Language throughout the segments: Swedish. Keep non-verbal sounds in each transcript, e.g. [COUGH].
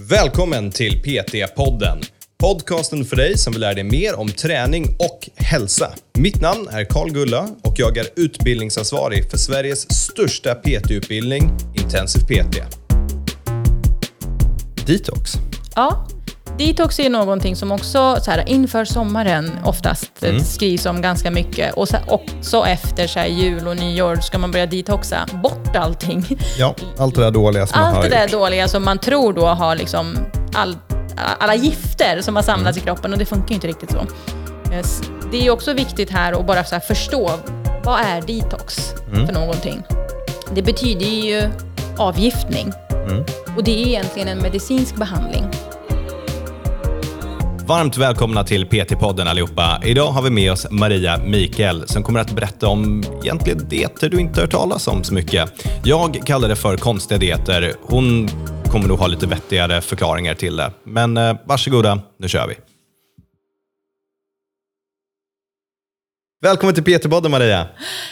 Välkommen till PT-podden. Podcasten för dig som vill lära dig mer om träning och hälsa. Mitt namn är Karl Gulla och jag är utbildningsansvarig för Sveriges största PT-utbildning, Intensiv PT. Detox. Ja, detox är någonting som också så här, inför sommaren oftast mm. skrivs om ganska mycket. Och så, också efter så här, jul och nyår ska man börja detoxa bort allting. Ja, allt det där dåliga som allt man har Allt det där gjort. dåliga som man tror då har liksom all, alla gifter som har samlats mm. i kroppen och det funkar ju inte riktigt så. Det är också viktigt här att bara så förstå vad är detox mm. för någonting. Det betyder ju avgiftning. Mm. Och det är egentligen en medicinsk behandling. Varmt välkomna till PT-podden allihopa. Idag har vi med oss Maria Mikael som kommer att berätta om egentligen dieter du inte hört talas om så mycket. Jag kallar det för konstiga dieter. Hon kommer nog ha lite vettigare förklaringar till det. Men eh, varsågoda, nu kör vi. Välkommen till PT-podden Maria.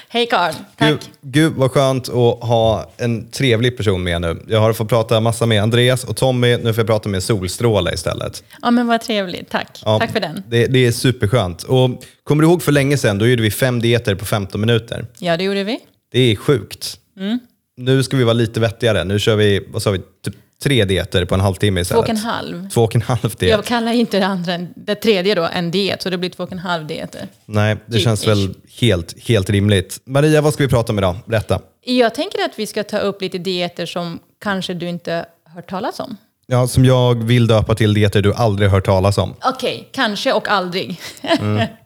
Hej Karl, tack. Gud, gud vad skönt att ha en trevlig person med nu. Jag har fått prata massa med Andreas och Tommy, nu får jag prata med Solstråla istället. Ja men vad trevligt, tack. Ja, tack för den. Det, det, är superskönt. Och kommer du ihåg för länge sedan, då gjorde vi fem dieter på 15 minuter. Ja det gjorde vi. Det är sjukt. Mm. Nu ska vi vara lite vettigare. Nu kör vi, vad sa vi, typ tre dieter på en halvtimme istället. Två och en halv. Två och en halv diet. Jag kallar inte det, andra, det tredje då en diet, så det blir två och en halv dieter. Nej, det typ känns väl helt, helt rimligt. Maria, vad ska vi prata om idag? Berätta. Jag tänker att vi ska ta upp lite dieter som kanske du inte hört talas om. Ja, som jag vill döpa till dieter du aldrig hört talas om. Okej, okay, kanske och aldrig. mm. [LAUGHS]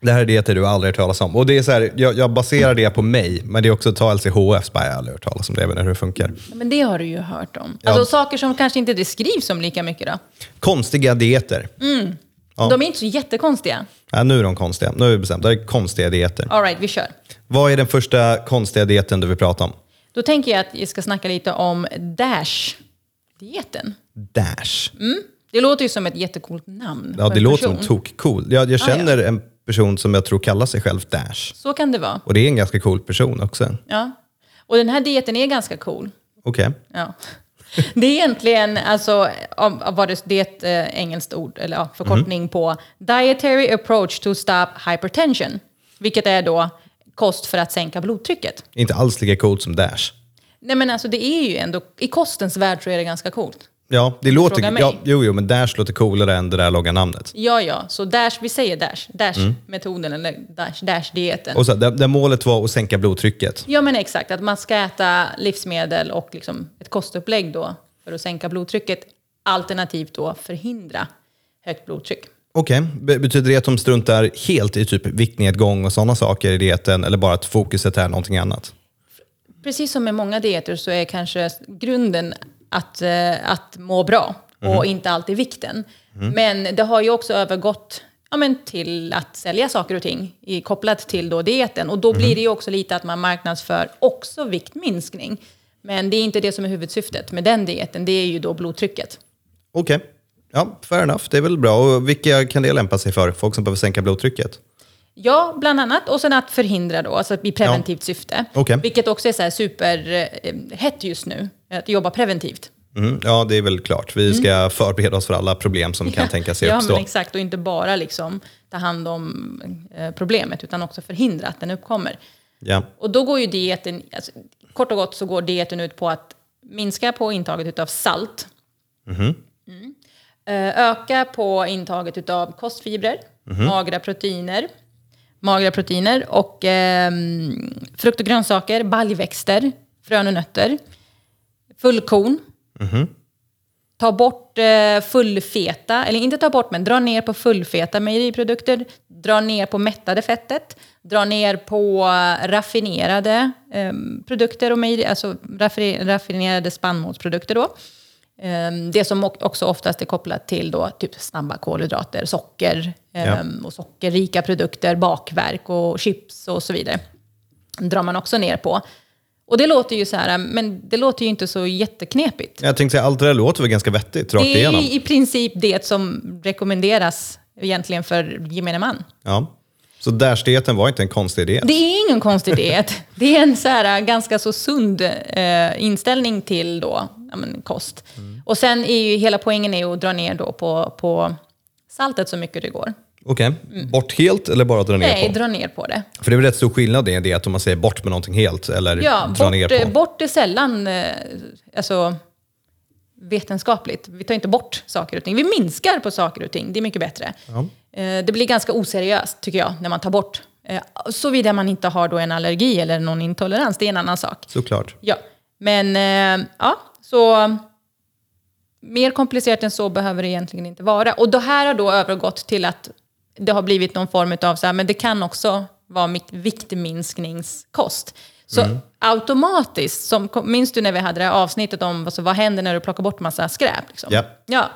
Det här är dieter du aldrig hört talas om. Och det är så här, jag, jag, baserar det på mig, men det är också ta LCHF, bara jag har aldrig hört talas om det, inte hur det funkar. Men det har du ju hört om. Ja. Alltså saker som kanske inte det skrivs om lika mycket då? Konstiga dieter. Mm. Ja. De är inte så jättekonstiga. Ja, nu är de konstiga. Nu har vi bestämt. Det är konstiga dieter. All right, vi kör. Vad är den första konstiga dieten du vill prata om? Då tänker jag att jag ska snacka lite om DASH-dieten. DASH? Mm. Det låter ju som ett jättecoolt namn. Ja, det låter som tok-cool. Jag, jag känner ah, ja. en person som jag tror kallar sig själv Dash. Så kan det vara. Och det är en ganska cool person också. Ja. Och den här dieten är ganska cool. Okej. Okay. Ja. [LAUGHS] Det är egentligen, alltså, vad det, det är ett äh, engelskt ord, eller ja, förkortning mm. på Dietary approach to stop hypertension. Vilket är då kost för att sänka blodtrycket. Inte alls lika coolt som Dash. Nej men alltså det är ju ändå, i kostens värld så är det ganska coolt. Ja, det låter, ja, jo, jo, men Dash låter coolare än det där långa namnet. Ja, ja, så Dash, vi säger Dash, Dash-metoden mm. eller Dash, Dash-dieten. Och så, där, där, målet var att sänka blodtrycket? Ja, men exakt. Att man ska äta livsmedel och liksom ett kostupplägg då för att sänka blodtrycket. Alternativt då förhindra högt blodtryck. Okej, okay. betyder det att de struntar helt i typ viktnedgång och sådana saker i dieten eller bara att fokuset är någonting annat? Precis som med många dieter så är kanske grunden att, eh, att må bra och mm. inte alltid vikten. Mm. Men det har ju också övergått ja, men till att sälja saker och ting i, kopplat till då dieten. Och då mm. blir det ju också lite att man marknadsför också viktminskning. Men det är inte det som är huvudsyftet med den dieten, det är ju då blodtrycket. Okej, okay. ja, fair enough. Det är väl bra. Och vilka kan det lämpa sig för? Folk som behöver sänka blodtrycket? Ja, bland annat. Och sen att förhindra då, alltså i preventivt ja. syfte. Okay. Vilket också är så här superhett eh, just nu, att jobba preventivt. Mm, ja, det är väl klart. Vi ska mm. förbereda oss för alla problem som kan tänka sig uppstå. Ja, exakt. Och inte bara liksom ta hand om eh, problemet, utan också förhindra att den uppkommer. Ja. Och då går ju dieten, alltså, kort och gott så går dieten ut på att minska på intaget av salt. Mm. Mm. Öka på intaget av kostfibrer, mm. magra proteiner, magra proteiner och eh, frukt och grönsaker, baljväxter, frön och nötter, fullkorn. Mm. Ta bort eh, fullfeta, eller inte ta bort, men dra ner på fullfeta mejeriprodukter. Dra ner på mättade fettet. Dra ner på raffinerade eh, produkter, och mejeri, alltså raffinerade spannmålsprodukter. Då. Ehm, det som också oftast är kopplat till då, typ snabba kolhydrater, socker ja. Ehm, och sockerrika produkter, bakverk och chips och så vidare. drar man också ner på. Och det låter ju så här, men det låter ju inte så jätteknepigt. Jag tänkte säga, allt det där låter väl ganska vettigt rakt igenom? Det är i princip det som rekommenderas egentligen för gemene man. Ja. Så Dash-dieten var inte en konstig diet? Det är ingen konstig diet. [LAUGHS] Det är en så här, ganska så sund eh, inställning till då, ja, men, kost. Mm. Och sen är ju hela poängen är att dra ner då på, på saltet så mycket det går. Okej, bort helt eller bara dra ner Nej, på? dra ner på det. För det är väl rätt stor skillnad i en diet om man säger bort med någonting helt eller Ja, dra bort, ner eh, på? bort är sällan eh, alltså, vetenskapligt. Vi tar inte bort saker och ting. Vi minskar på saker och ting. Det är mycket bättre. Eh, det blir ganska oseriöst, tycker jag, när man tar bort. Eh, Såvida man inte har då en allergi eller någon intolerans. Det är en annan sak. Såklart. Ja, men eh, ja, så mer komplicerat än så behöver det egentligen inte vara. Och det här har då övergått till att det har blivit någon form av så här, men det kan också vara mitt viktminskningskost. Så automatiskt, som, minns du när vi hade det här avsnittet om alltså, vad händer när du plockar bort massa skräp? Liksom? Ja. Ja,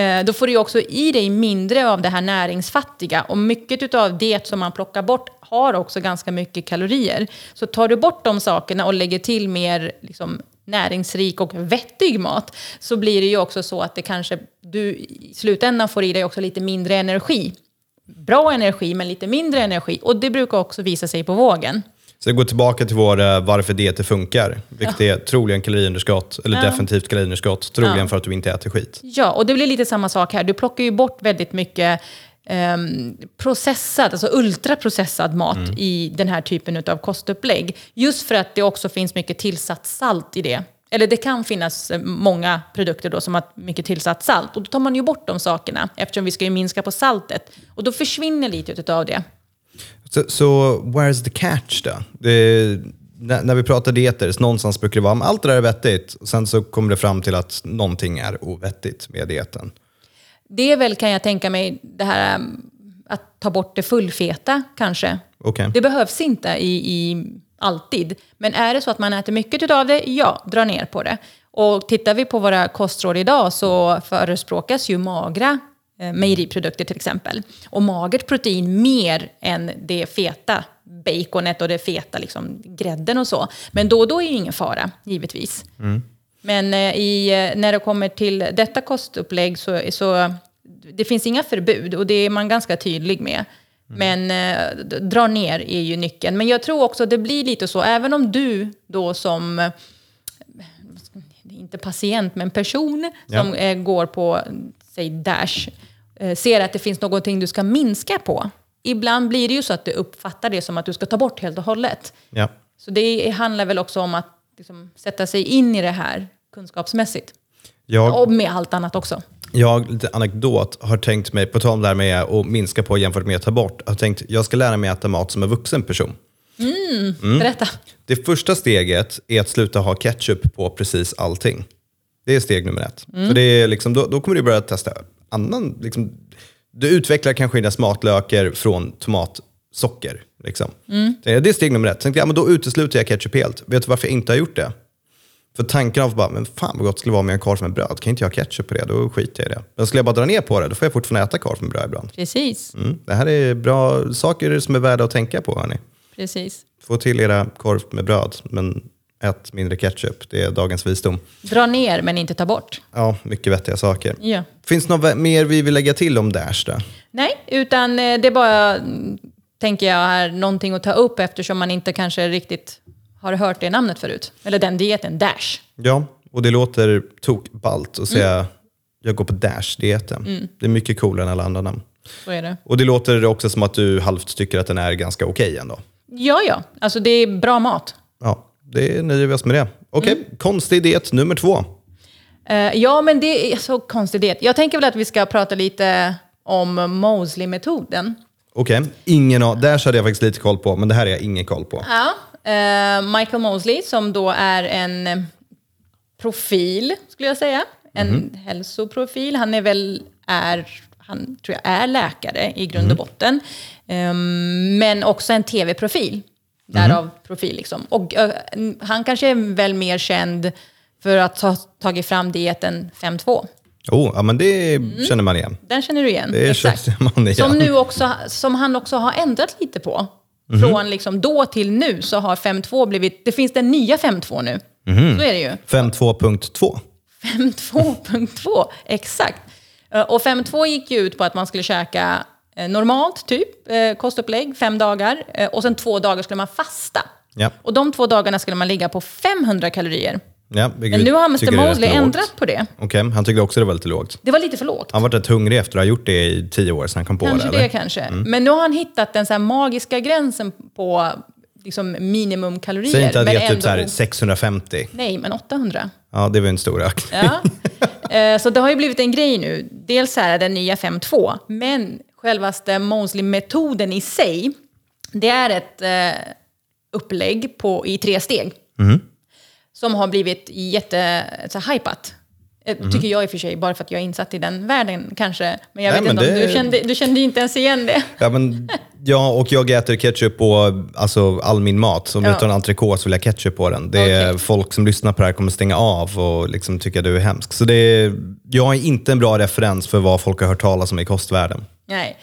eh, då får du också i dig mindre av det här näringsfattiga. Och mycket av det som man plockar bort har också ganska mycket kalorier. Så tar du bort de sakerna och lägger till mer liksom, näringsrik och vettig mat så blir det ju också så att det kanske du i slutändan får i dig också lite mindre energi. Bra energi, men lite mindre energi. Och det brukar också visa sig på vågen. Så jag går tillbaka till vår eh, varför dieter funkar, vilket är troligen kaloriunderskott, eller definitivt kaloriunderskott, troligen Ja. för att du inte äter skit. Ja, och det blir lite samma sak här. Du plockar ju bort väldigt mycket ehm, processad, alltså ultraprocessad mat i den här typen av kostupplägg. Just för att det också finns mycket tillsatt salt i det. Eller det kan finnas eh, många produkter då som har mycket tillsatt salt. Och då tar man ju bort de sakerna eftersom vi ska ju minska på saltet. Och då försvinner lite av det. Så, så where's the catch då? Det, när, när vi pratar dieter, så någonstans brukar det vara, allt det där är vettigt. Och sen så kommer det fram till att någonting är ovettigt med dieten. Det är väl, kan jag tänka mig, det här um, att ta bort det fullfeta kanske. Okej. Det behövs inte i, i alltid. Men är det så att man äter mycket av det, ja, dra ner på det. Och tittar vi på våra kostråd idag så förespråkas ju magra eh, mejeriprodukter till exempel. Och magert protein mer än det feta baconet och det feta liksom, grädden och så. Men då och då är ju ingen fara, givetvis. Men eh, i, eh, när det kommer till detta kostupplägg så, så det finns inga förbud och det är man ganska tydlig med. Men eh, dra ner är ju nyckeln. Men jag tror också att det blir lite så, även om du då som, eh, inte patient, men person som eh, går på, säg Dash, eh, ser att det finns någonting du ska minska på. Ibland blir det ju så att du uppfattar det som att du ska ta bort helt och hållet. Ja. Så det handlar väl också om att liksom, sätta sig in i det här kunskapsmässigt. Jag, Och med allt annat också. Jag, lite anekdot, har tänkt mig, på tal om det här med att minska på jämfört med att ta bort, har tänkt jag ska lära mig äta mat som en vuxen person. Berätta. Det första steget är att sluta ha ketchup på precis allting. Det är steg nummer ett. För det är liksom, då, då kommer du börja testa annan... Liksom, du utvecklar kanske dina smaklökar från tomatsocker. Liksom. Det är steg nummer ett. Tänkte, ja, men då utesluter jag ketchup helt. Vet du varför jag inte har gjort det? För tanken av bara, men fan vad gott skulle det vara med en korv med bröd. Kan inte jag ha ketchup på det, då skiter jag i det. Men skulle jag bara dra ner på det, då får jag fortfarande äta korv med bröd ibland. Precis. Mm. Det här är bra saker som är värda att tänka på, hörni. Precis. Få till era korv med bröd, men ät mindre ketchup. Det är dagens visdom. Dra ner men inte ta bort. Ja, mycket vettiga saker. Ja. Finns det något mer vi vill lägga till om Dash då? Nej, utan eh, det är bara, tänker jag, här, någonting att ta upp eftersom man inte kanske riktigt har hört det namnet förut. Eller den dieten, Dash. Ja, och det låter tokballt att säga jag går på Dash-dieten. Det är mycket coolare än alla andra namn. Så är det. Och det låter också som att du halvt tycker att den är ganska okej ändå. Ja, ja. Alltså det är bra mat. Ja, det nöjer vi oss med det. Okej, konstig diet nummer två. Eh, ja, men det är så konstig diet. Jag tänker väl att vi ska prata lite om Mosley-metoden. Okej, ingen av, Dash hade jag faktiskt lite koll på, men det här har jag ingen koll på. Ja, Michael Mosley som då är en eh, profil, skulle jag säga. En hälsoprofil. Han är väl, är, han tror jag är läkare i grund och botten. Ehm, men också en tv-profil. Därav profil liksom. Och eh, han kanske är väl mer känd för att ha tagit fram dieten 5-2. Oh, ja, men det känner man igen. Den känner du igen? Det känner man igen. Som, nu också, som han också har ändrat lite på. Från liksom då till nu så har 5.2 blivit... Det finns den nya 5.2 nu. Så är det ju. 52.2. 5.2.2, [LAUGHS] exakt. Eh, Och 5.2 gick ju ut på att man skulle käka eh, normalt typ, eh, kostupplägg, fem dagar. Och sen två dagar skulle man fasta. Ja. Och de två dagarna skulle man ligga på 500 kalorier. Ja, Men nu har Mr Mosley ändrat på det. Okej, han tyckte också det var lite lågt. Det var lite för lågt. Han var rätt hungrig efter att ha gjort det i tio år sedan han kom på Kanske det. det, Eller? kanske. Men nu har han hittat den så här magiska gränsen på liksom minimumkalorier. Säg inte att det är typ ändå- så här 650. Nej, men 800. Ja, det var en stor ökning. Ja. [LAUGHS] Eh, Så det har ju blivit en grej nu. Dels är den nya 5.2, men självaste Mosley-metoden i sig, det är ett eh, upplägg på, i tre steg. Mhm. Som har blivit jätte, så här, hypat. Eh, Mhm. Tycker jag i och för sig, bara för att jag är insatt i den världen kanske. Men jag Nej, vet men inte om det- du kände, du kände inte ens igen det. Ja, men, ja, och jag äter ketchup på alltså, all min mat. Så om Ja. jag tar en entrecote så vill jag ketchup på den. Det är. Folk som lyssnar på det här kommer stänga av och liksom tycka du är hemsk. Så det är, jag är inte en bra referens för vad folk har hört talas om i kostvärlden. Nej.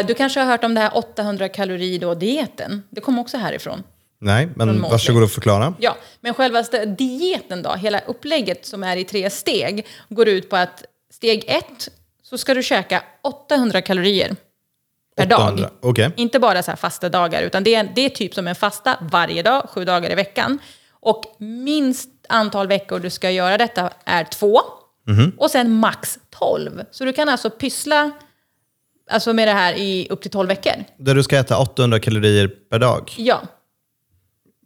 Eh, Du kanske har hört om det här 800 kalori då dieten. Det kom också härifrån. Nej, men varsågod och förklara. Ja, men själva dieten då, hela upplägget som är i tre steg, går ut på att steg ett så ska du käka 800 kalorier per 800. dag. Okej. Inte bara så här fasta dagar, utan det är, det är typ som en fasta varje dag, sju dagar i veckan. Och minst antal veckor du ska göra detta är två. Och sen max 12. Så du kan alltså pyssla alltså med det här i upp till 12 veckor. Där du ska äta 800 kalorier per dag. Ja,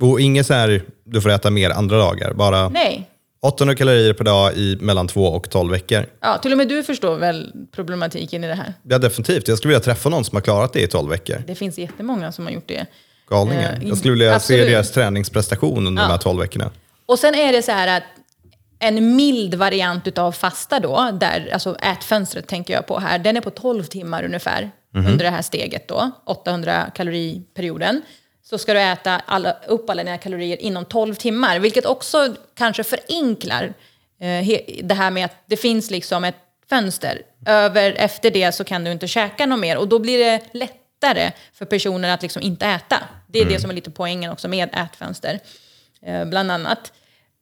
Och inget så här, du får äta mer andra dagar. Bara nej. 800 kalorier per dag i mellan 2 och 12 veckor. Ja, till och med du förstår väl problematiken i det här? Ja, definitivt. Jag skulle vilja träffa någon som har klarat det i 12 veckor. Det finns jättemånga som har gjort det. Galningar. Eh, Jag skulle vilja absolut. se deras träningsprestation under de här 12 veckorna. Och sen är det så här att en mild variant utav fasta då, där, alltså ätfönstret tänker jag på här, den är på 12 timmar ungefär under det här steget då, 800 kaloriperioden. Så ska du äta alla, upp alla dina kalorier inom 12 timmar, vilket också kanske förenklar eh, det här med att det finns liksom ett fönster. Över, efter det så kan du inte käka något mer och då blir det lättare för personer att liksom inte äta. Det är det som är lite poängen också med ätfönster, eh, bland annat.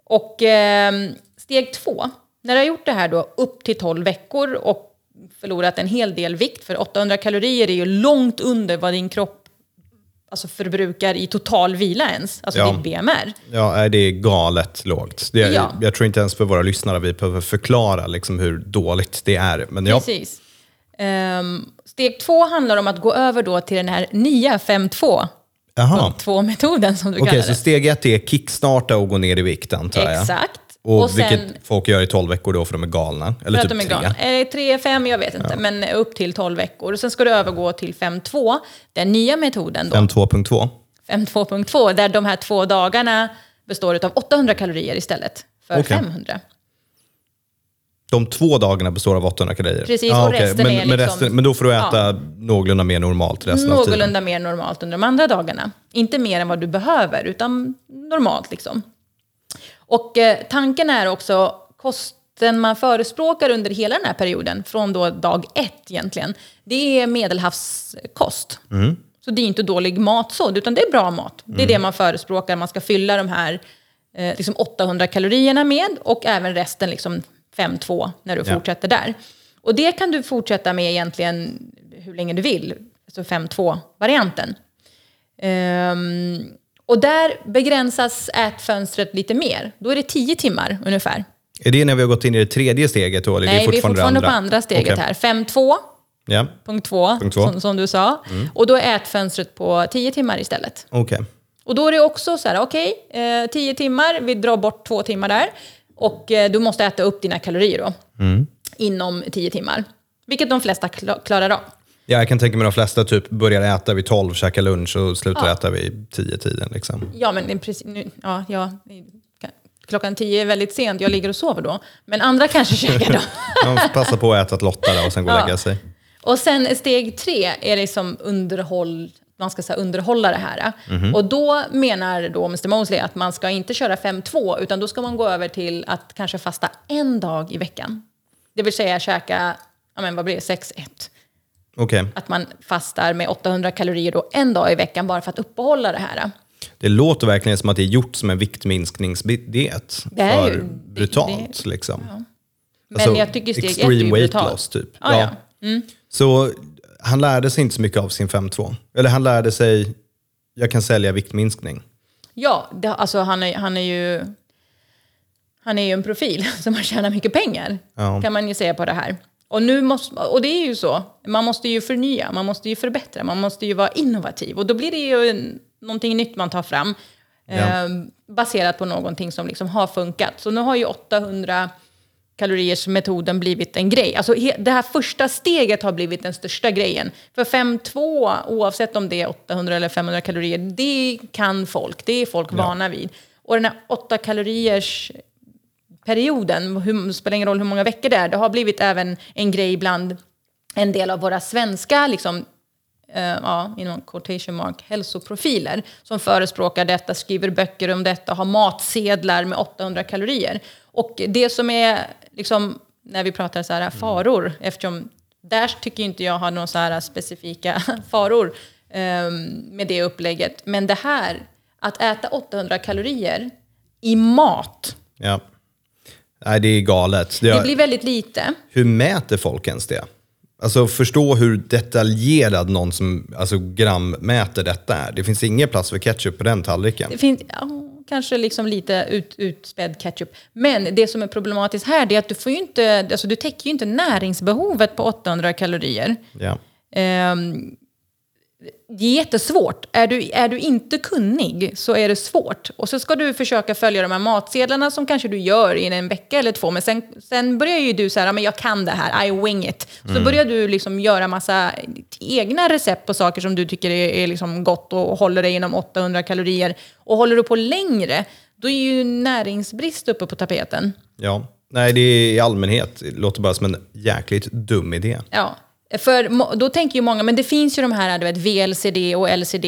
Och eh, steg två, när du har gjort det här då upp till 12 veckor och förlorat en hel del vikt, för 800 kalorier är ju långt under vad din kropp alltså förbrukar i total vila ens, alltså Ja. ditt BMR. Ja, det är galet lågt. Det Ja. Jag tror inte ens för våra lyssnare vi behöver förklara liksom hur dåligt det är. Men ja, Precis. Ehm, steg två handlar om att gå över då till den här nya 5-2 Jaha. metoden som du Okej, kallar så det. steg ett är kickstarta och gå ner i vikt antar jag. Exakt. Och, sen- vilket folk gör i 12 veckor då för de är galna. Eller typ de är tre. galna. Eh, tre, fem, jag vet inte. Men upp till 12 veckor. Och sen ska du övergå till 5.2, den nya metoden då. 5.2.2. 5.2.2, där de här två dagarna består av 800 kalorier istället för Okej. 500. De två dagarna består av 800 kalorier. Precis, och okej. resten men, är men, liksom- resten, men då får du äta någorlunda mer normalt resten av tiden. Någorlunda mer normalt under de andra dagarna. Inte mer än vad du behöver, utan normalt liksom. Och eh, tanken är också kosten man förespråkar under hela den här perioden, från då dag ett egentligen, det är medelhavskost. Så det är inte dålig mat så, utan det är bra mat. Det är det man förespråkar, man ska fylla de här eh, liksom 800 kalorierna med och även resten liksom 5-2 när du Ja. fortsätter där. Och det kan du fortsätta med egentligen hur länge du vill, alltså 5-2-varianten. Ehm, och där begränsas ätfönstret lite mer. Då är det 10 timmar ungefär. Är det när vi har gått in i det tredje steget då? Eller Nej, är vi är fortfarande det på andra steget Okej. här. 5-2, Ja, punkt 2, Punkt två. Mm. som, som du sa. Och då är ätfönstret på 10 timmar istället. okej. Och då är det också så här, okej, eh, 10 timmar, vi drar bort två timmar där. Och eh, du måste äta upp dina kalorier då, Mm. inom 10 timmar. Vilket de flesta kla- klarar av. Ja, jag kan tänka mig de flesta typ börjar äta vid 12, käkar lunch och slutar Ja. äta vid 10-tiden. Liksom. Ja, men precis, nu, ja, ja, klockan 10 är väldigt sent, jag ligger och sover då. Men andra kanske käkar då. [LAUGHS] Man får passa på att äta ett Lotta då och sen gå och Ja. lägga sig. Och sen steg tre är liksom underhåll, man ska säga underhålla det här. Mhm. Och då menar då Mr Mosley att man ska inte köra 5-2 utan då ska man gå över till att kanske fasta en dag i veckan. Det vill säga käka, ja men vad blir det, 6-1. Okej. Att man fastar med 800 kalorier då en dag i veckan bara för att uppehålla det här. Det låter verkligen som att det är gjort som en viktminskningsdiet. Det är För ju- brutalt liksom. Men Alltså, jag tycker steg ett är ju weight brutalt. loss typ. Ja, ja. Mm. Så han lärde sig inte så mycket av sin 5-2. Eller han lärde sig, jag kan sälja viktminskning. Ja, det, alltså han är, han är ju... Han är ju en profil [LAUGHS] som har tjänat mycket pengar, Ja. kan man ju säga på det här. Och, nu måste, och det är ju så, man måste ju förnya, man måste ju förbättra, man måste ju vara innovativ. Och då blir det ju en, någonting nytt man tar fram, Ja. eh, baserat på någonting som liksom har funkat. Så nu har ju 800 kaloriers metoden blivit en grej. Alltså det här första steget har blivit den största grejen. För 5-2, oavsett om det är 800 eller 500 kalorier, det kan folk. Det är folk vana vid. Och den här 8 kaloriers perioden, hur, det spelar ingen roll hur många veckor det är, det har blivit även en grej bland en del av våra svenska liksom, eh, ja, inom quotation mark, hälsoprofiler som förespråkar detta, skriver böcker om detta, har matsedlar med 800 kalorier. Och det som är, liksom, när vi pratar så här faror, eftersom där tycker inte jag har några så här specifika [LAUGHS] faror eh, med det upplägget. Men det här, att äta 800 kalorier i mat, Ja. Nej, det är galet. Det, det blir väldigt lite. Hur mäter folk ens det? Alltså förstå hur detaljerad någon som alltså, grammäter detta är. Det finns ingen plats för ketchup på den tallriken. Det finns ja, kanske liksom lite ut, utspädd ketchup. Men det som är problematiskt här det är att du, får inte, alltså du täcker ju inte näringsbehovet på 800 kalorier. Ja. Ehm, det är jättesvårt. Är du, är du inte kunnig så är det svårt. Och så ska du försöka följa de här matsedlarna som kanske du gör i en vecka eller två. Men sen, sen börjar ju du så här, "Ja, men jag kan det här, I wing it. Så börjar du liksom göra massa egna recept på saker som du tycker är, är liksom gott och håller dig inom 800 kalorier. Och håller du på längre, då är ju näringsbrist uppe på tapeten. ja. Nej, det är i allmänhet. Det låter bara som en jäkligt dum idé. Ja, för då tänker ju många, men det finns ju de här du vet, VLCD och LCD.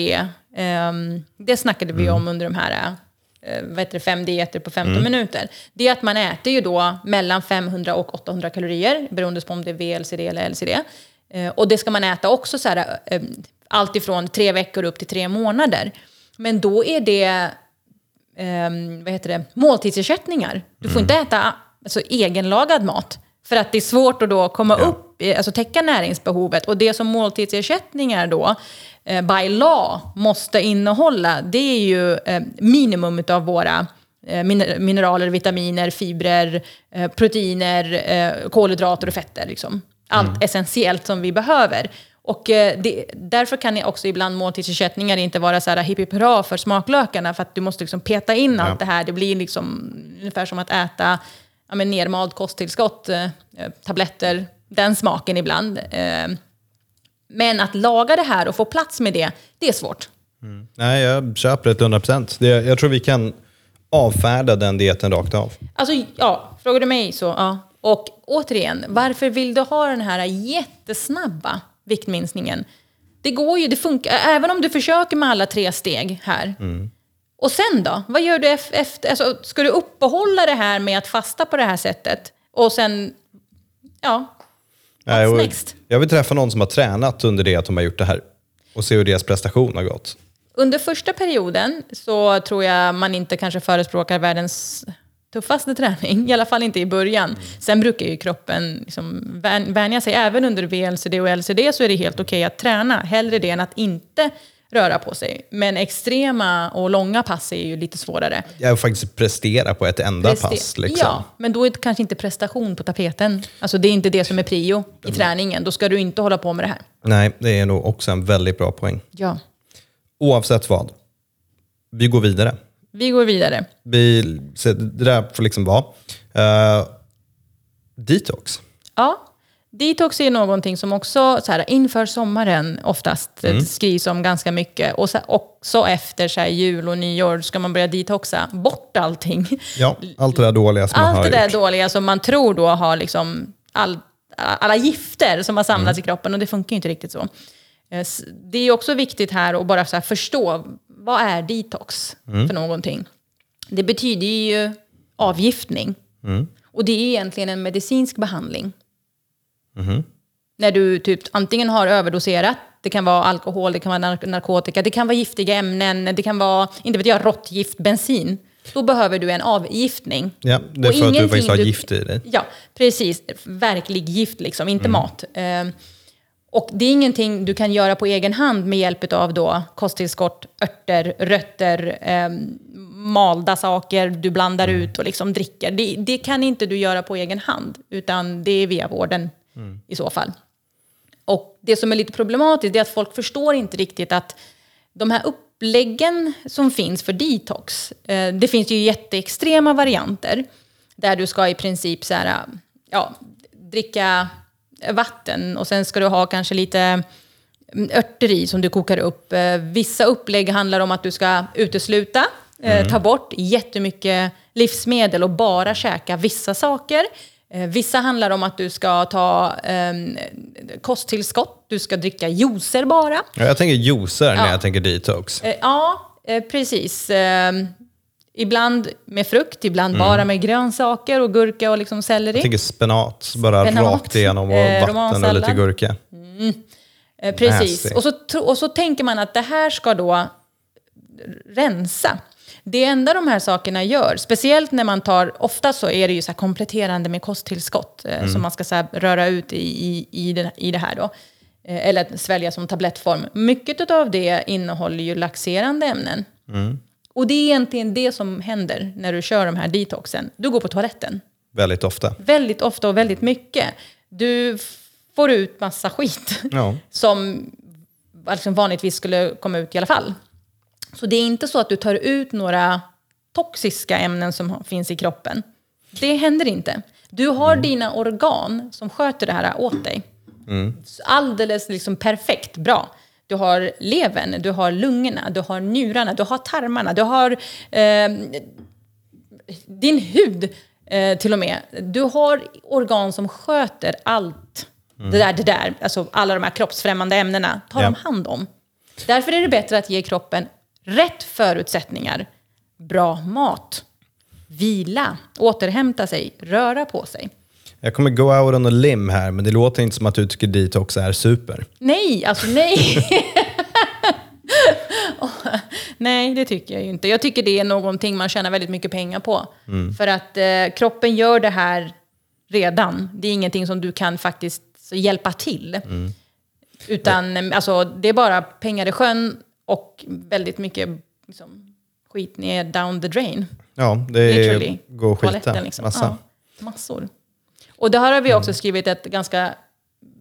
ehm, det snackade vi om under de här uh, vad heter det, fem dieter på 15 minuter. Det är att man äter ju då mellan 500 och 800 kalorier, beroende på om det är VLCD eller LCD. Eh, och det ska man äta också så här, uh, allt ifrån tre veckor upp till tre månader. Men då är det ehm, vad heter det, måltidsersättningar. Du får inte äta alltså, egenlagad mat. För att det är svårt att då komma Ja. upp, alltså täcka näringsbehovet. Och det som måltidsersättningar då, eh, by law, måste innehålla, det är ju eh, minimum av våra eh, min- mineraler, vitaminer, fibrer, eh, proteiner, eh, kolhydrater och fetter. Liksom. Allt essentiellt som vi behöver. Och eh, det, därför kan jag också ibland måltidsersättningar inte vara så här hipp hurra för smaklökarna. För att du måste liksom peta in allt det här. Det blir liksom ungefär som att äta ja, nermald kosttillskott, eh, tabletter, den smaken ibland. Eh, men att laga det här och få plats med det, det är svårt. Nej, jag köper det till 100%. Det, jag tror vi kan avfärda den dieten rakt av. Alltså, ja, frågar du mig så, ja. Och återigen, varför vill du ha den här jättesnabba viktminskningen? Det går ju, det funkar, även om du försöker med alla tre steg här. Och sen då? Vad gör du ef- efter? Alltså, ska du uppehålla det här med att fasta på det här sättet? Och sen, ja, Nej, och next? Jag vill träffa någon som har tränat under det att de har gjort det här och se hur deras prestation har gått. Under första perioden så tror jag man inte kanske förespråkar världens tuffaste träning, [LAUGHS] i alla fall inte i början. Sen brukar ju kroppen liksom vän- vänja sig. Även under VLCD och LCD så är det helt okej att träna. Hellre det än att inte röra på sig. Men extrema och långa pass är ju lite svårare. Jag faktiskt prestera på ett enda Preste- pass. Liksom. Ja, men då är det kanske inte prestation på tapeten. Alltså det är inte det som är prio i träningen. Då ska du inte hålla på med det här. Nej, det är nog också en väldigt bra poäng. Ja. Oavsett vad. Vi går vidare. Vi går vidare. Vi, så det där får liksom vara. Eh, detox. Ja, detox är någonting som också så här, inför sommaren oftast mm. skrivs om ganska mycket. Och så, också efter så här, jul och nyår ska man börja detoxa bort allting. Ja, allt det där dåliga som man Allt har det där gjort. dåliga som man tror då har liksom all, alla gifter som har samlats i kroppen och det funkar ju inte riktigt så. Eh, Det är också viktigt här att bara så här förstå vad är detox för någonting. Det betyder ju avgiftning. Och det är egentligen en medicinsk behandling. När du typ antingen har överdoserat, det kan vara alkohol, det kan vara nark- narkotika, det kan vara giftiga ämnen, det kan vara, inte vet jag, råttgift, bensin. Då behöver du en avgiftning. Ja, det är för att du faktiskt har gift i dig. Ja, precis. Verklig gift liksom, inte mat. Eh, Och det är ingenting du kan göra på egen hand med hjälp av då kosttillskott, örter, rötter, eh, malda saker du blandar ut och liksom dricker. Det, det, kan inte du göra på egen hand, utan det är via vården mm. i så fall. Och det som är lite problematiskt är att folk förstår inte riktigt att de här uppläggen som finns för detox, eh, det finns ju jätteextrema varianter där du ska i princip så här, ja, dricka vatten och sen ska du ha kanske lite mm, örter i som du kokar upp. Eh, vissa upplägg handlar om att du ska utesluta, eh, mm. ta bort jättemycket livsmedel och bara käka vissa saker. Eh, vissa handlar om att du ska ta eh, kosttillskott, du ska dricka juicer bara. Ja, jag tänker juicer när jag tänker detox. Eh, ja, eh, precis. Ehm, ibland med frukt, ibland mm. bara med grönsaker och gurka och liksom selleri. Jag tänker spenat, bara spenat, rakt igenom och eh, vatten och lite gurka. Mm. Eh, precis. Och så, och så tänker man att det här ska då rensa. Det enda de här sakerna gör, speciellt när man tar, ofta så är det ju så kompletterande med kosttillskott eh, mm. som man ska så röra ut i, i, i, det, i det här då. Eh, eller svälja som tablettform. Mycket av det innehåller ju laxerande ämnen. Mm. Och det är egentligen det som händer när du kör de här detoxen. Du går på toaletten. Väldigt ofta. Väldigt ofta och väldigt mycket. Du får ut massa skit ja. [LAUGHS] som liksom vanligtvis skulle komma ut i alla fall. Så det är inte så att du tar ut några toxiska ämnen som finns i kroppen. Det händer inte. Du har mm. dina organ som sköter det här åt dig. Mm. Alldeles liksom perfekt bra. Du har levern, du har lungorna, du har njurarna, du har tarmarna, du har eh, din hud eh, till och med. Du har organ som sköter allt mm. det där, det där, alltså alla de här kroppsfrämmande ämnena, tar yeah. de hand om. Därför är det bättre att ge kroppen rätt förutsättningar, bra mat, vila, återhämta sig, röra på sig. Jag kommer go out on a limb här, men det låter inte som att du tycker detox är super. Nej, alltså nej. [LAUGHS] nej, det tycker jag ju inte. Jag tycker det är någonting man tjänar väldigt mycket pengar på. Mm. För att eh, kroppen gör det här redan. Det är ingenting som du kan faktiskt hjälpa till. Mm. Utan alltså, det är bara pengar i sjön och väldigt mycket liksom, skit ner down the drain. Ja, det är gå och skita. Liksom. Massa. Ja, massor. Och det här har vi också mm. skrivit ett ganska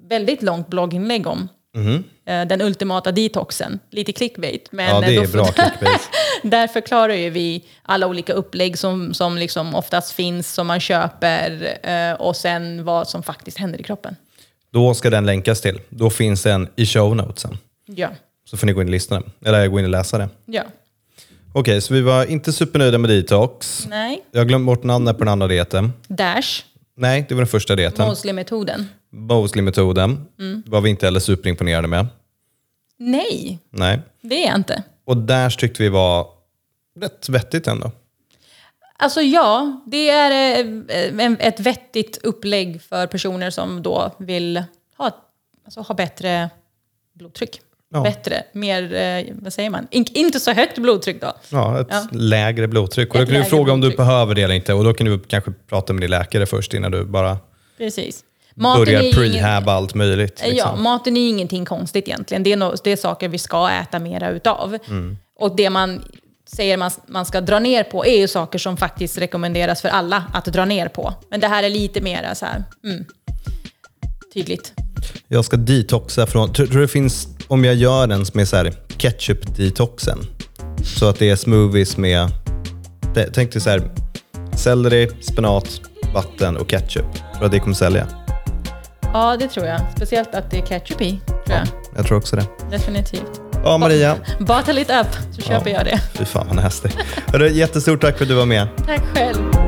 väldigt långt blogginlägg om. Mm. Den ultimata detoxen. Lite clickbait. Men ja, det är bra clickbait. [LAUGHS] där förklarar ju vi alla olika upplägg som, som liksom oftast finns, som man köper eh, och sen vad som faktiskt händer i kroppen. Då ska den länkas till. Då finns den i show notesen. Ja. Så får ni gå in och lyssna, eller gå in och läsa det. Ja. Okej, så vi var inte supernöjda med detox. Nej. Jag har glömt bort namnet på den andra dieten. Dash. Nej, det var den första dieten. Mosley-metoden. Mosley-metoden mm. var vi inte heller superimponerade med. Nej, Nej, det är jag inte. Och Dash tyckte vi var rätt vettigt ändå. Alltså ja, det är eh, ett vettigt upplägg för personer som då vill ha, alltså, ha bättre blodtryck. Ja. Bättre, mer, eh, vad säger man, In, inte så högt blodtryck då. Ja, ett ja. lägre blodtryck. Och då kan du fråga om du behöver det eller inte och då kan du kanske prata med din läkare först innan du bara Precis. Maten börjar prehab allt möjligt. Liksom. Ja, maten är ingenting konstigt egentligen. Det är, no, det är saker vi ska äta mera utav. Mm. Och det man säger man, man ska dra ner på är ju saker som faktiskt rekommenderas för alla att dra ner på. Men det här är lite mer så här, mm, tydligt. Jag ska detoxa från, tror, tror det finns, om jag gör den som är så här ketchup-detoxen, så att det är smoothies med, tänk dig så här, selleri, spenat, vatten och ketchup. Tror att det kommer sälja? Ja, det tror jag. Speciellt att det är ketchup i, tror jag. jag tror också det. Definitivt. Ja, Maria. Bottle it up, så köper ja. jag det. Fy fan vad nasty. Jättestort tack för att du var med. Tack själv.